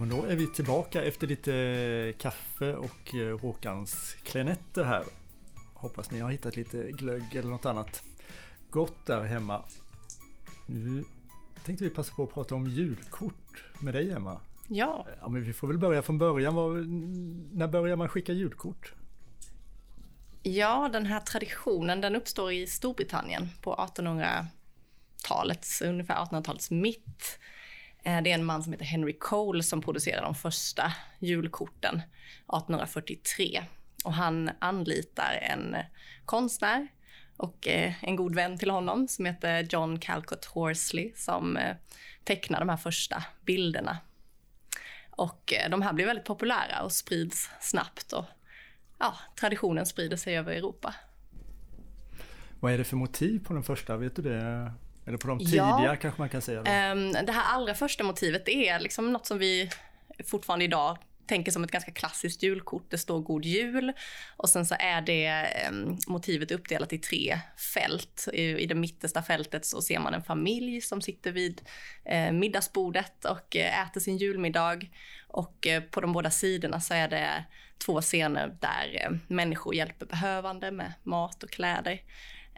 Men då är vi tillbaka efter lite kaffe och eh, Håkans klenetter här. Hoppas ni har hittat lite glögg eller något annat gott där hemma. Nu tänkte vi passa på att prata om julkort med dig Emma. Ja, Ja, men vi får väl börja från början. När börjar man skicka julkort? ja, den här traditionen den uppstår i Storbritannien på 1800-talets, ungefär 1800-talets mitt. Eh, det är en man som heter Henry Cole som producerar de första julkorten 1843. Och han anlitar en konstnär och eh, en god vän till honom som heter John Calcott Horsley som eh, tecknar de här första bilderna. Och de här blir väldigt populära och sprids snabbt och ja, traditionen sprider sig över Europa. Vad är det för motiv på den första? Vet du det? Eller på de Ja. tidiga kanske man kan säga. Då. Ehm, Det här allra första motivet är liksom något som vi fortfarande idag tänker som ett ganska klassiskt julkort. Det står God Jul och sen så är det ehm, motivet uppdelat i tre fält. I, det mittersta fältet så ser man en familj som sitter vid eh, middagsbordet och eh, äter sin julmiddag. Och eh, på de båda sidorna så är det två scener där människor hjälper behövande med mat och kläder.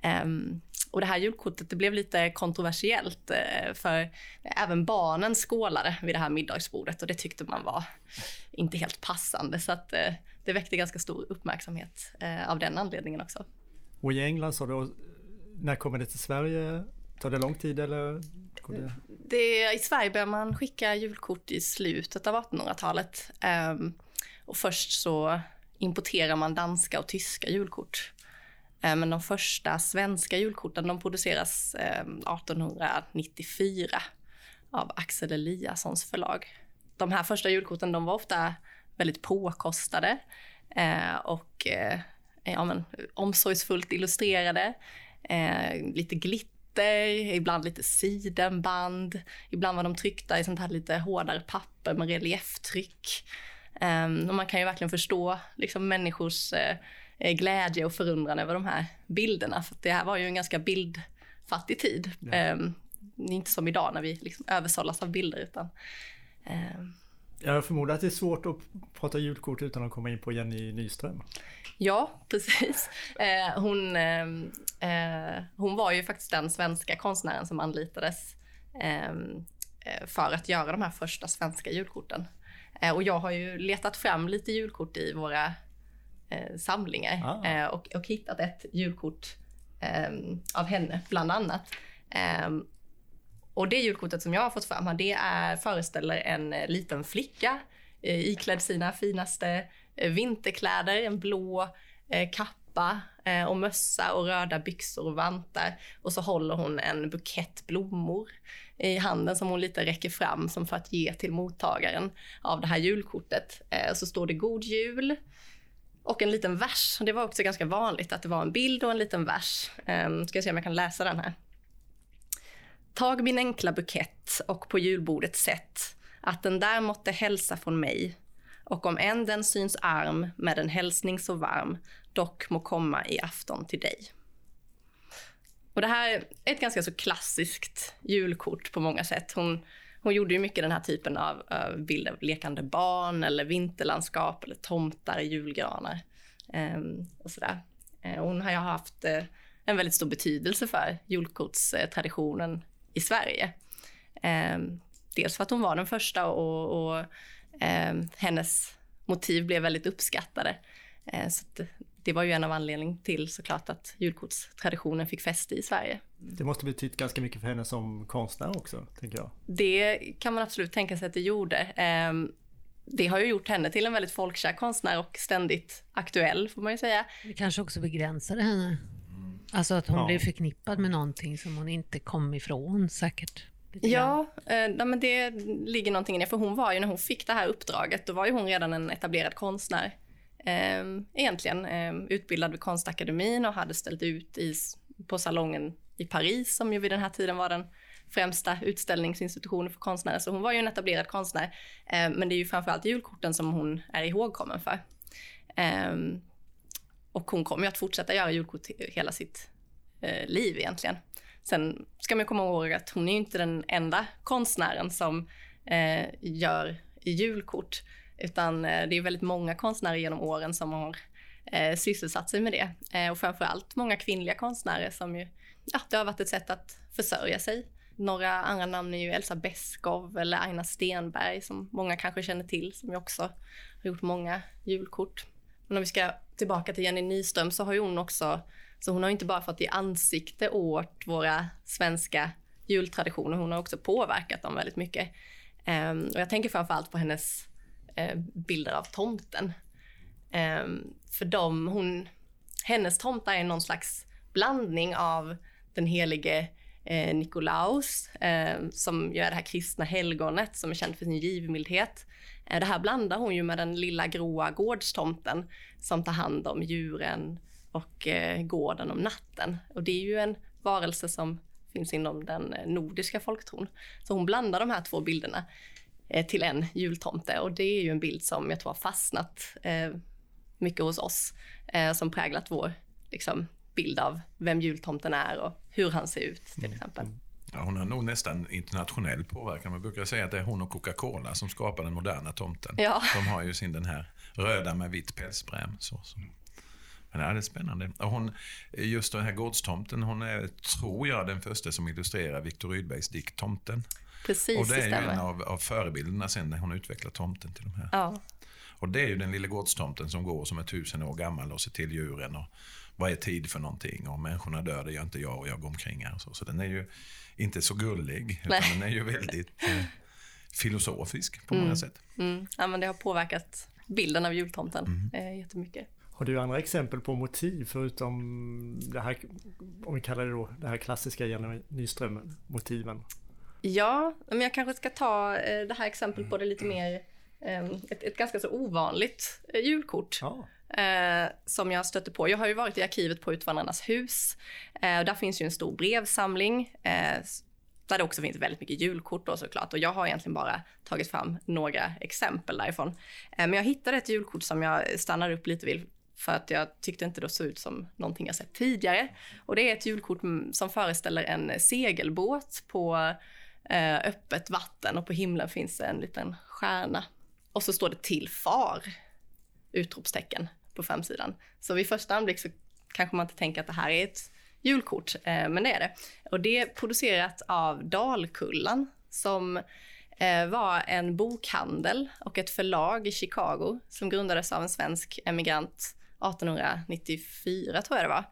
Ehm, och det här julkortet det blev lite kontroversiellt eh, för även barnen skålade vid det här middagsbordet och det tyckte man var inte helt passande. Så att eh, det väckte ganska stor uppmärksamhet eh, av den anledningen också. Och i England så då, när kommer det till Sverige? Tar det lång tid eller? Det? det, I Sverige började man skicka julkort i slutet av 1800-talet. Um, och först så importerar man danska och tyska julkort. Eh, men de första svenska julkorten de produceras eh, 1894 av Axel Eliassons förlag. De här första julkorten de var ofta väldigt påkostade eh, och ja, men, omsorgsfullt illustrerade. Lite glitter, ibland lite sidenband. Ibland var de tryckta i sånt här lite hårdare papper med relieftryck. Och man kan ju verkligen förstå liksom, människors glädje och förundran över de här bilderna. För det här var ju en ganska bildfattig tid. Ja. Um, inte som idag när vi liksom översållas av bilder. Utan, um... Jag förmodar att det är svårt att prata julkort utan att komma in på Jenny Nyström. Ja, precis. Eh, hon, eh, eh, hon var ju faktiskt den svenska konstnären som anlitades ehm, eh, för att göra de här första svenska julkorten. Eh, och jag har ju letat fram lite julkort i våra eh, samlingar ah. och, och, hittat ett julkort ehm, av henne, bland annat. Ehm, och det julkortet som jag har fått fram det är, föreställer en liten flicka iklädd sina finaste Eh, vinterkläder, en blå eh, kappa eh, och mössa och röda byxor och vantar. Och så håller hon en bukett blommor i handen som hon lite räcker fram som för att ge till mottagaren av det här julkortet. Så står det God Jul och en liten vers. Det var också ganska vanligt att det var en bild och en liten vers. Ehm, ska jag se om jag kan läsa den här. Tag min enkla bukett och på julbordet sätt att den där måtte hälsa från mig och om än den syns arm med en hälsning så varm, dock må komma i afton till dig. Och det här är ett ganska så klassiskt julkort på många sätt. Hon, hon gjorde ju mycket den här typen av, eh, av bilder, lekande barn eller vinterlandskap eller tomtar i julgranar. Um, och sådär. Uh, hon har ju haft uh, en väldigt stor betydelse för julkortstraditionen i Sverige. Um, dels för att hon var den första och, och ehm, hennes motiv blev väldigt uppskattade. Så det var ju en av anledningarna till såklart att julkortstraditionen fick fäste i Sverige. Det måste betytt ganska mycket för henne som konstnär också, tänker jag. Det kan man absolut tänka sig att det gjorde. Eh, det har ju gjort henne till en väldigt folkkär konstnär och ständigt aktuell, får man ju säga. Det kanske också begränsade henne. Alltså att hon ja. blev förknippad med någonting som hon inte kom ifrån säkert. Ja, eh, men det ligger någonting i det. För hon var ju, när hon fick det här uppdraget, då var ju hon redan en etablerad konstnär. Eh, egentligen eh, utbildad vid konstakademin och hade ställt ut i, på salongen i Paris, som ju vid den här tiden var den främsta utställningsinstitutionen för konstnärer. Så hon var ju en etablerad konstnär. Eh, men det är ju framförallt julkorten som hon är ihågkommen för. Eh, och hon kommer ju att fortsätta göra julkort hela sitt eh, liv egentligen. Sen ska man komma ihåg att hon är inte den enda konstnären som eh, gör julkort, utan eh, det är väldigt många konstnärer genom åren som har eh, sysselsatt sig med det. Eh, och framförallt många kvinnliga konstnärer som ju, ja, det har varit ett sätt att försörja sig. Några andra namn är ju Elsa Beskow eller Aina Stenberg som många kanske känner till, som ju också har gjort många julkort. Men om vi ska tillbaka till Jenny Nyström så har ju hon också så hon har inte bara fått i ansikte åt våra svenska jultraditioner, hon har också påverkat dem väldigt mycket. Um, och jag tänker framförallt på hennes Eh, bilder av tomten. Ehm, för de, hon, hennes tomtar är någon slags blandning av den helige eh, Nikolaus, eh, som ju är det här kristna helgonet som är känt för sin givmildhet. Eh, det här blandar hon ju med den lilla gråa gårdstomten som tar hand om djuren, och gården om natten. Och det är ju en varelse som finns inom den nordiska folktron. Så hon blandar de här två bilderna till en jultomte och det är ju en bild som jag tror har fastnat eh, mycket hos oss, eh, som präglat vår liksom, bild av vem jultomten är och hur han ser ut till mm. exempel. Ja, hon har nog nästan internationell påverkan. Man brukar säga att det är hon och Coca-Cola som skapar den moderna tomten. Ja. De har ju sin den här röda med vitt pälsbräm. Så, så. Men ja, det är spännande. Och hon, just den här gårdstomten, hon är, tror jag, den första som illustrerar Viktor Rydbergs dikt Tomten. Precis, Och det är det ju en av, av förebilderna sen när hon utvecklar tomten till de här. Ja. Och det är ju den lilla gårdstomten som går som är tusen år gammal och ser till djuren. Och vad är tid för någonting? Och människorna dör, det gör inte jag och jag går omkring här. Och så. så den är ju inte så gullig, utan Nej. den är ju väldigt eh, filosofisk på många sätt. Mm. Ja, men det har påverkat bilden av jultomten eh, jättemycket. Har du andra exempel på motiv förutom det här, om vi kallar det då, det här klassiska Jenny Nyström-motiven? Ja, men jag kanske ska ta eh, det här exemplet på det lite mer, eh, ett, ett ganska så ovanligt eh, julkort. Ja, eh, som jag stötte på. Jag har ju varit i arkivet på Utvandrarnas hus. Eh, där finns ju en stor brevsamling eh, där det också finns väldigt mycket julkort då såklart. Och jag har egentligen bara tagit fram några exempel därifrån. Men jag hittade ett julkort som jag stannar upp lite vid för att jag tyckte inte det såg ut som någonting jag sett tidigare. Och det är ett julkort mm, som föreställer en segelbåt på Eh, öppet vatten och på himlen finns en liten stjärna. Och så står det till far utropstecken på framsidan. Så vid första anblick så kanske man inte tänker att det här är ett julkort, eh, men det är det. Och det är producerat av Dalkullan som eh, var en bokhandel och ett förlag i Chicago som grundades av en svensk emigrant 1894 tror jag det var.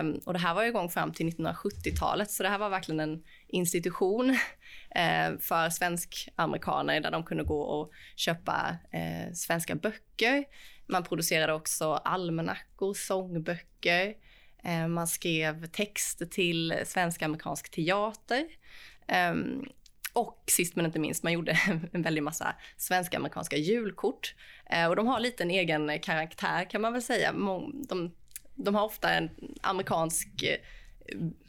Um, och det här var igång fram till 1970-talet, så det här var verkligen en institution uh, [laughs] för svensk-amerikaner där de kunde gå och köpa uh, svenska böcker. Man producerade också almanackor, sångböcker. Uh, man skrev texter till svensk-amerikansk teater. Um, och sist men inte minst, man gjorde [laughs] en väldig massa svenska-amerikanska julkort. Eh, och de har lite en egen karaktär kan man väl säga. De, de har ofta en amerikansk eh,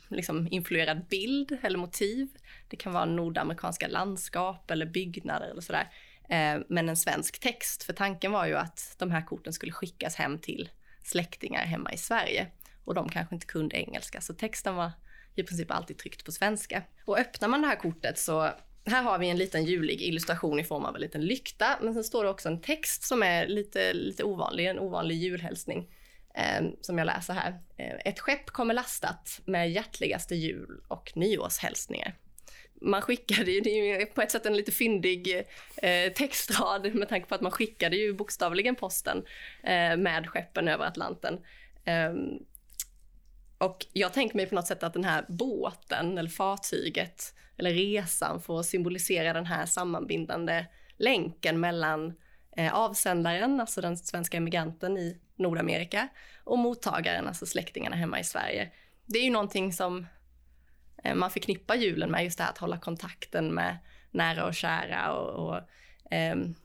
liksom influerad bild eller motiv. Det kan vara nordamerikanska landskap eller byggnader eller sådär. Eh, men en svensk text, för tanken var ju att de här korten skulle skickas hem till släktingar hemma i Sverige. Och de kanske inte kunde engelska, så texten var i princip alltid tryckt på svenska. Och öppnar man det här kortet så här har vi en liten julig illustration i form av en liten lykta, men sen står det också en text som är lite, lite ovanlig, en ovanlig julhälsning Ehm, som jag läser här. Eh, ett skepp kommer lastat med hjärtligaste jul och nyårshälsningar. Man skickade ju, det är ju på ett sätt en lite fyndig eh, textrad med tanke på att man skickade ju bokstavligen posten eh, med skeppen över Atlanten. Ehm, och jag tänker mig på något sätt att den här båten eller fartyget eller resan får symbolisera den här sammanbindande länken mellan eh, Eh, avsändaren, alltså den svenska emigranten i Nordamerika och mottagaren, alltså släktingarna hemma i Sverige. Det är ju någonting som eh, man förknippar julen med, just det här att hålla kontakten med nära och kära och, och ehm,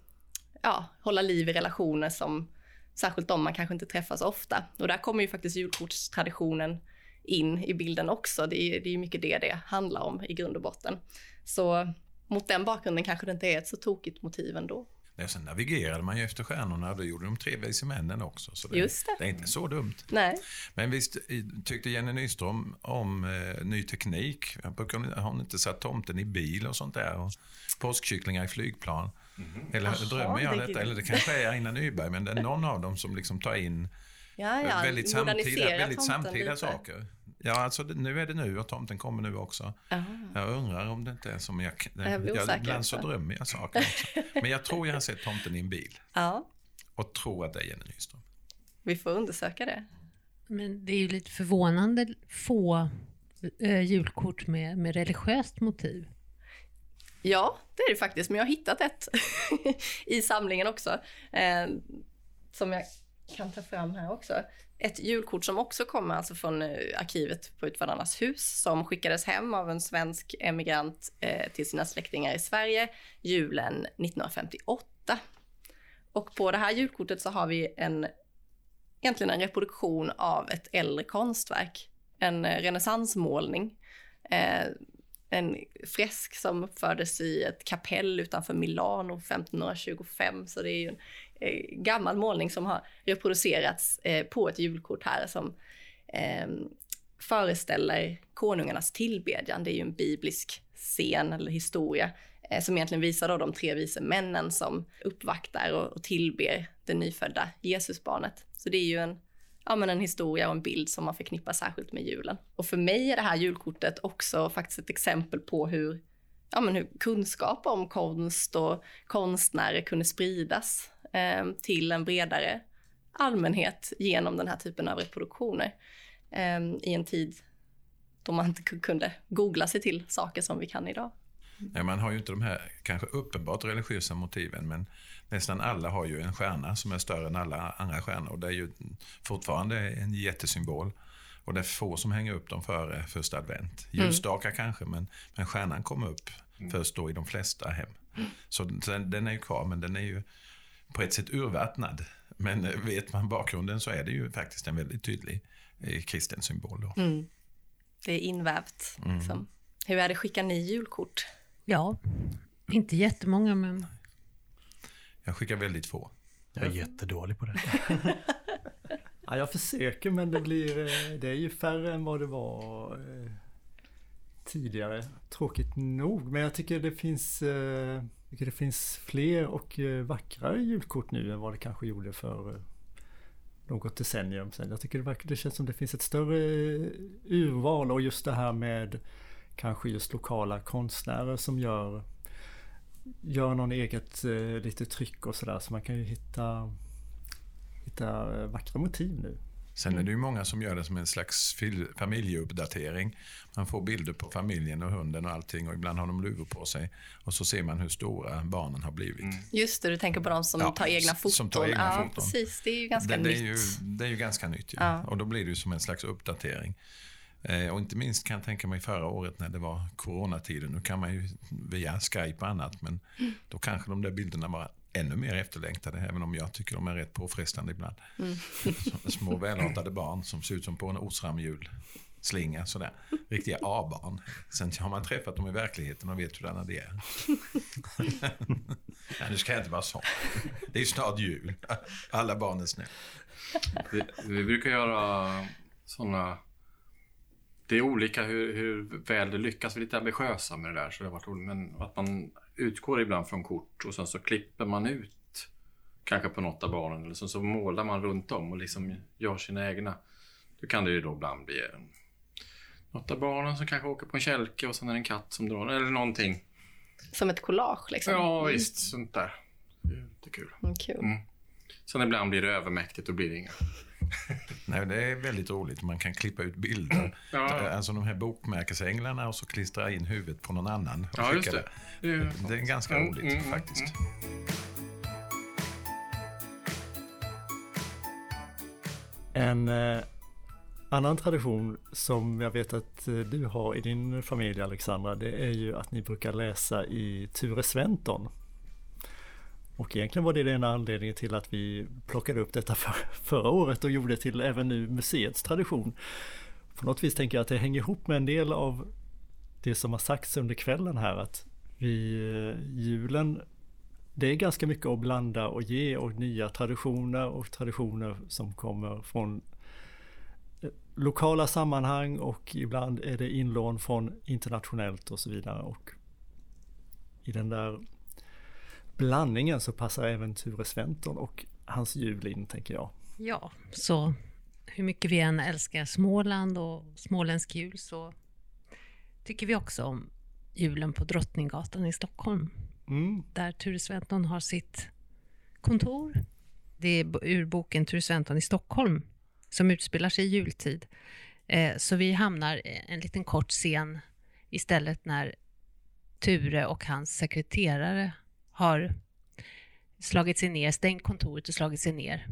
ja, hålla liv i relationer som särskilt de man kanske inte träffas ofta. Och där kommer ju faktiskt julkortstraditionen in i bilden också. Det är, det är ju mycket det det handlar om i grund och botten. Så mot den bakgrunden kanske det inte är ett så tokigt motiv ändå. Nej, sen navigerade man ju efter stjärnorna och det gjorde de tre vise männen också. Så det, Just det. det är inte så dumt. Nej, Men visst tyckte Jenny Nyström om eh, ny teknik? Har hon inte satt tomten i bil och sånt där? Och påskkycklingar i flygplan? Eller Jaha, drömmer jag det- detta? Eller det kanske är Aina Nyberg, men det är någon av dem som liksom tar in ja, ja. väldigt samtida, väldigt samtida lite. saker. Ja, alltså det, nu är det nu och tomten kommer nu också. Aha. Jag undrar om det inte är som jag... Jag blir osäker ibland så drömmer jag saker också. [laughs] Men jag tror jag har sett tomten i en bil Ja, och tror att det är Jenny Nyström. vi får undersöka det. Men det är ju lite förvånande få eh, julkort med, med religiöst motiv. Ja, det är det faktiskt, men jag har hittat ett [laughs] i samlingen också. Eh, som jag kan ta fram här också. Ett julkort som också kommer alltså från eh, arkivet på Utvandrarnas hus som skickades hem av en svensk emigrant eh, till sina släktingar i Sverige julen 1958. Och på det här julkortet så har vi en, egentligen en reproduktion av ett äldre konstverk. En eh, renässansmålning. Eh, en fresk som uppfördes i ett kapell utanför Milano 1525. Så det är ju en eh, gammal målning som har reproducerats eh, på ett julkort här som eh, föreställer konungarnas tillbedjan. Det är ju en biblisk scen eller historia eh, som egentligen visar då de tre vise männen som uppvaktar och, och tillber det nyfödda Jesusbarnet. Så det är ju en ja, men en historia och en bild som man förknippar särskilt med julen. Och för mig är det här julkortet också faktiskt ett exempel på hur, ja, men hur kunskap om konst och konstnärer kunde spridas eh, till en bredare allmänhet genom den här typen av reproduktioner eh, i en tid då man inte kunde googla sig till saker som vi kan idag. Nej, man har ju inte de här kanske uppenbart religiösa motiven, men nästan alla har ju en stjärna som är större än alla andra stjärnor. Och det är ju fortfarande en jättesymbol. Och det är få som hänger upp dem före första advent. Ljusstakar mm. kanske, men, men stjärnan kommer upp mm. först då i de flesta hem. Mm. Så, så den är ju kvar, men den är ju på ett sätt urvattnad. Men eh, vet man bakgrunden så är det ju faktiskt en väldigt tydlig eh, kristen symbol. Då. Mm. Det är invävt. Mm. Liksom. Hur är det, skickar ni julkort? Ja, inte jättemånga men... Jag skickar väldigt få. Jag är jättedålig på det. [laughs] ja, jag försöker men det blir... Eh, det är ju färre än vad det var eh, tidigare. Tråkigt nog. Men jag tycker det finns... Eh, tycker det finns fler och vackrare julkort nu än vad det kanske gjorde för något decennium sedan. Jag tycker det, verkar, det känns som det finns ett större urval och just det här med kanske just lokala konstnärer som gör gör någon eget eh, lite tryck och sådär så man kan ju hitta hitta eh, vackra motiv nu. Sen är det ju många som gör det som en slags familjeuppdatering. Man får bilder på familjen och hunden och allting och ibland har de luvor på sig. Och så ser man hur stora barnen har blivit. Mm. Just det, du tänker på de som ja, tar egna foton. Som tar egna ja, foton. precis. Det är ju ganska det, nytt. Det är ju, det är ju ganska nytt, ja. ja. Och då blir det ju som en slags uppdatering. Eh, och inte minst kan jag tänka mig förra året när det var coronatiden. Nu kan man ju via Skype och annat, men mm. då kanske de där bilderna var ännu mer efterlängtade, även om jag tycker de är rätt påfrestande ibland. Mm. Små välartade barn som ser ut som på en osramhjul slinga sådär. Riktiga A-barn. Sen har man träffat dem i verkligheten och vet hurdana de är. Nej, nu ska jag inte vara sån. Det är ju snart jul. Alla barn är snö. Vi, vi brukar göra sådana det är olika hur, hur väl det lyckas. Vi är lite ambitiösa med det där, så det har varit roligt. Men att man utgår ibland från kort och sen så klipper man ut kanske på något av barnen eller så, så målar man runt om och liksom gör sina egna. Då kan det ju då ibland bli en, något av barnen som kanske åker på en kälke och sen är det en katt som drar eller någonting. Som ett collage liksom? Ja, visst. Sånt där. Det är kul. Mm, kul. Mm. Sen ibland blir det övermäktigt och blir det inga. [laughs] Nej, det är väldigt roligt. Man kan klippa ut bilder. [clears throat] Ja. Alltså de här bokmärkesänglarna och så klistra in huvudet på någon annan. ja, just det. Det. det. det är ganska mm, roligt mm, faktiskt. Mm. En eh, annan tradition som jag vet att eh, du har i din familj Alexandra, det är ju att ni brukar läsa i Ture Sventon. Och egentligen var det den anledningen till att vi plockade upp detta för, förra året och gjorde till även nu museets tradition. På något vis tänker jag att det hänger ihop med en del av det som har sagts under kvällen här att vi, eh, julen, det är ganska mycket att blanda och ge och nya traditioner och traditioner som kommer från eh, lokala sammanhang och ibland är det inlån från internationellt och så vidare. Och I den där blandningen så passar även Ture Sventon och hans jul in, tänker jag. Ja, så hur mycket vi än älskar Småland och småländsk jul så tycker vi också om julen på Drottninggatan i Stockholm. Mm. Där Ture Sventon har sitt kontor. Det är ur boken Ture Sventon i Stockholm som utspelar sig i jultid. Eh, så vi hamnar en liten kort scen istället när Ture och hans sekreterare har slagit sig ner, stängt kontoret och slagit sig ner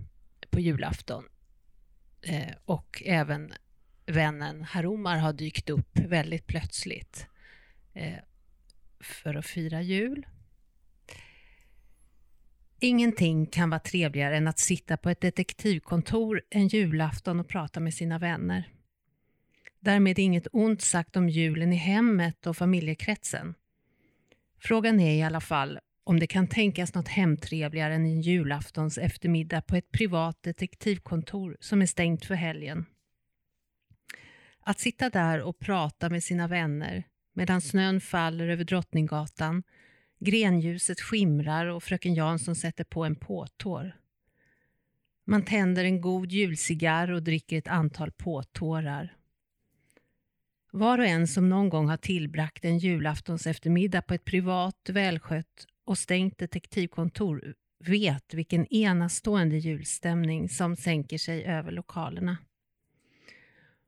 på julafton. Eh, och även vännen Haromar har dykt upp väldigt plötsligt eh, för att fira jul. Ingenting kan vara trevligare än att sitta på ett detektivkontor en julafton och prata med sina vänner. Därmed inget ont sagt om julen i hemmet och familjekretsen. Frågan är i alla fall om det kan tänkas något hemtrevligare än en julaftons eftermiddag på ett privat detektivkontor som är stängt för helgen. Att sitta där och prata med sina vänner medan snön faller över Drottninggatan, grenljuset skimrar och fröken Jansson sätter på en påtår. Man tänder en god julcigarr och dricker ett antal påtårar. Var och en som någon gång har tillbragt en julaftons eftermiddag på ett privat, välskött och stängt detektivkontor vet vilken enastående julstämning som sänker sig över lokalerna.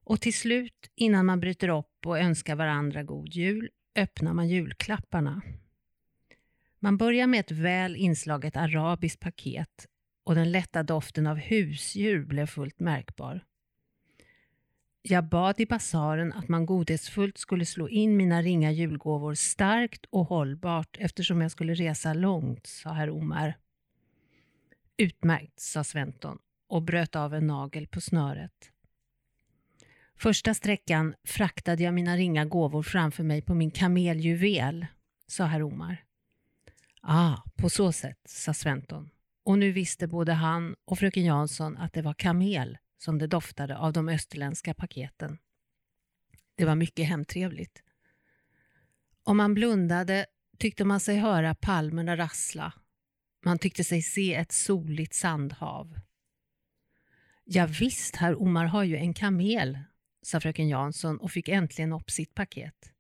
Och till slut, innan man bryter upp och önskar varandra god jul, öppnar man julklapparna. Man börjar med ett väl inslaget arabiskt paket och den lätta doften av husdjur blev fullt märkbar. Jag bad i basaren att man godhetsfullt skulle slå in mina ringa julgåvor starkt och hållbart eftersom jag skulle resa långt, sa herr Omar. Utmärkt, sa Sventon och bröt av en nagel på snöret. Första sträckan fraktade jag mina ringa gåvor framför mig på min kameljuvel, sa herr Omar. Ah, på så sätt, sa Sventon. Och nu visste både han och fröken Jansson att det var kamel som det doftade av de österländska paketen. Det var mycket hemtrevligt. Om man blundade tyckte man sig höra palmerna rassla. Man tyckte sig se ett soligt sandhav. Ja, visst, herr Omar har ju en kamel, sa fröken Jansson och fick äntligen upp sitt paket.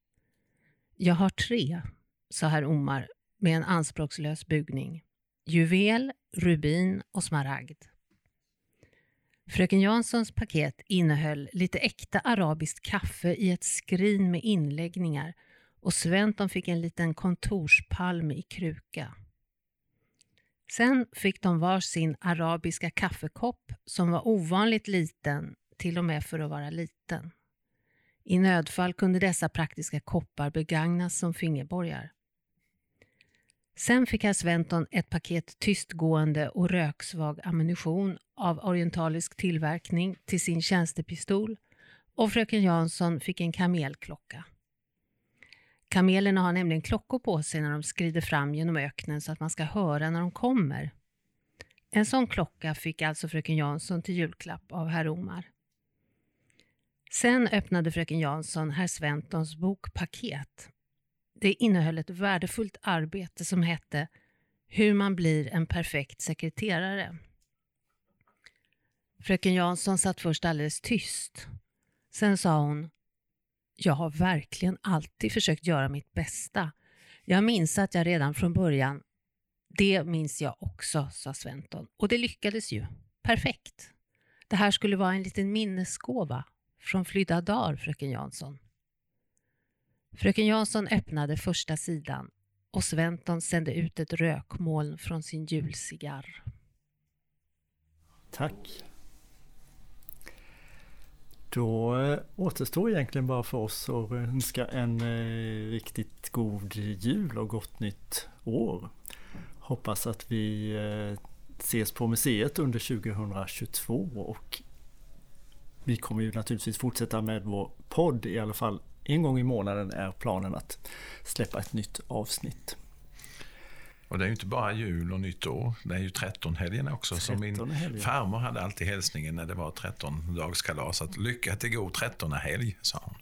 Jag har tre, sa herr Omar med en anspråkslös bugning. Juvel, rubin och smaragd. Fröken Janssons paket innehöll lite äkta arabiskt kaffe i ett skrin med inläggningar och Sventon fick en liten kontorspalm i kruka. Sen fick de var sin arabiska kaffekopp som var ovanligt liten, till och med för att vara liten. I nödfall kunde dessa praktiska koppar begagnas som fingerborgar. Sen fick herr Sventon ett paket tystgående och röksvag ammunition av orientalisk tillverkning till sin tjänstepistol och fröken Jansson fick en kamelklocka. Kamelerna har nämligen klockor på sig när de skrider fram genom öknen så att man ska höra när de kommer. En sån klocka fick alltså fröken Jansson till julklapp av herr Omar. Sen öppnade fröken Jansson herr Sventons bok Paket det innehöll ett värdefullt arbete som hette Hur man blir en perfekt sekreterare. Fröken Jansson satt först alldeles tyst. Sen sa hon Jag har verkligen alltid försökt göra mitt bästa. Jag minns att jag redan från början Det minns jag också, sa Sventon. Och det lyckades ju. Perfekt. Det här skulle vara en liten minnesgåva från flydda dagar, fröken Jansson. Fröken Jansson öppnade första sidan och Sventon sände ut ett rökmoln från sin julcigarr. Tack. Då eh, återstår egentligen bara för oss att önska en eh, riktigt god jul och gott nytt år. Hoppas att vi eh, ses på museet under 2022 och vi kommer ju naturligtvis fortsätta med vår podd i alla fall en gång i månaden är planen att släppa ett nytt avsnitt. Och det är ju inte bara jul och nytt år, det är ju trettonhelgen också. 13 som min helgen. farmor hade alltid hälsningen när det var trettondagskalas, att lycka till god trettonhelg, sa hon.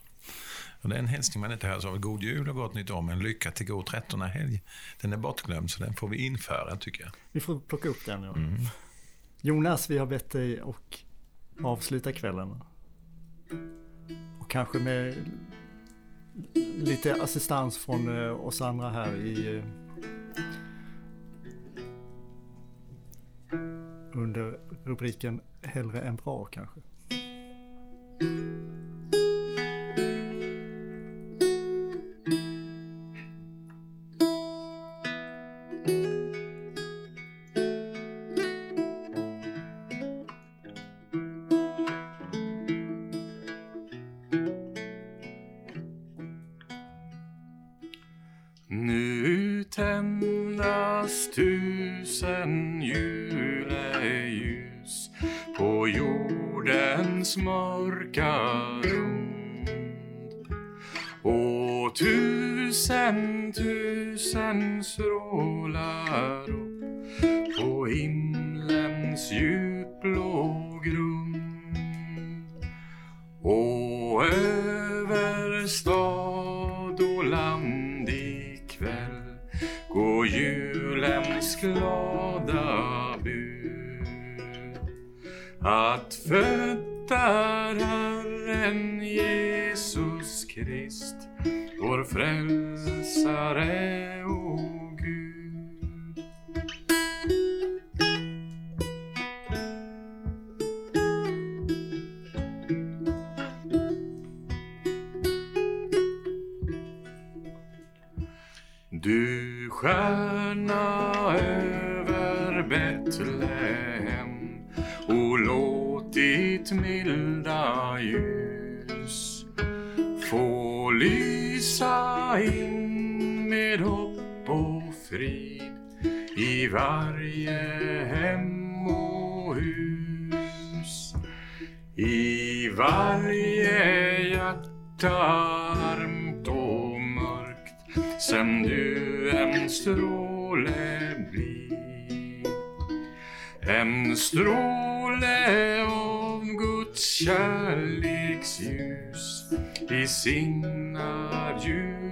Och det är en hälsning man inte hör så av. God jul och gott nytt år, men lycka till god trettonhelg. Den är bortglömd, så den får vi införa, tycker jag. Vi får plocka upp den, ja. Mm. Jonas, vi har bett dig och avsluta kvällen. Och kanske med lite assistans från eh, oss andra här i eh, under rubriken Hellre än bra kanske. Glada bud. Att född är Herren Jesus Krist, vår frälsare. Välsignar i.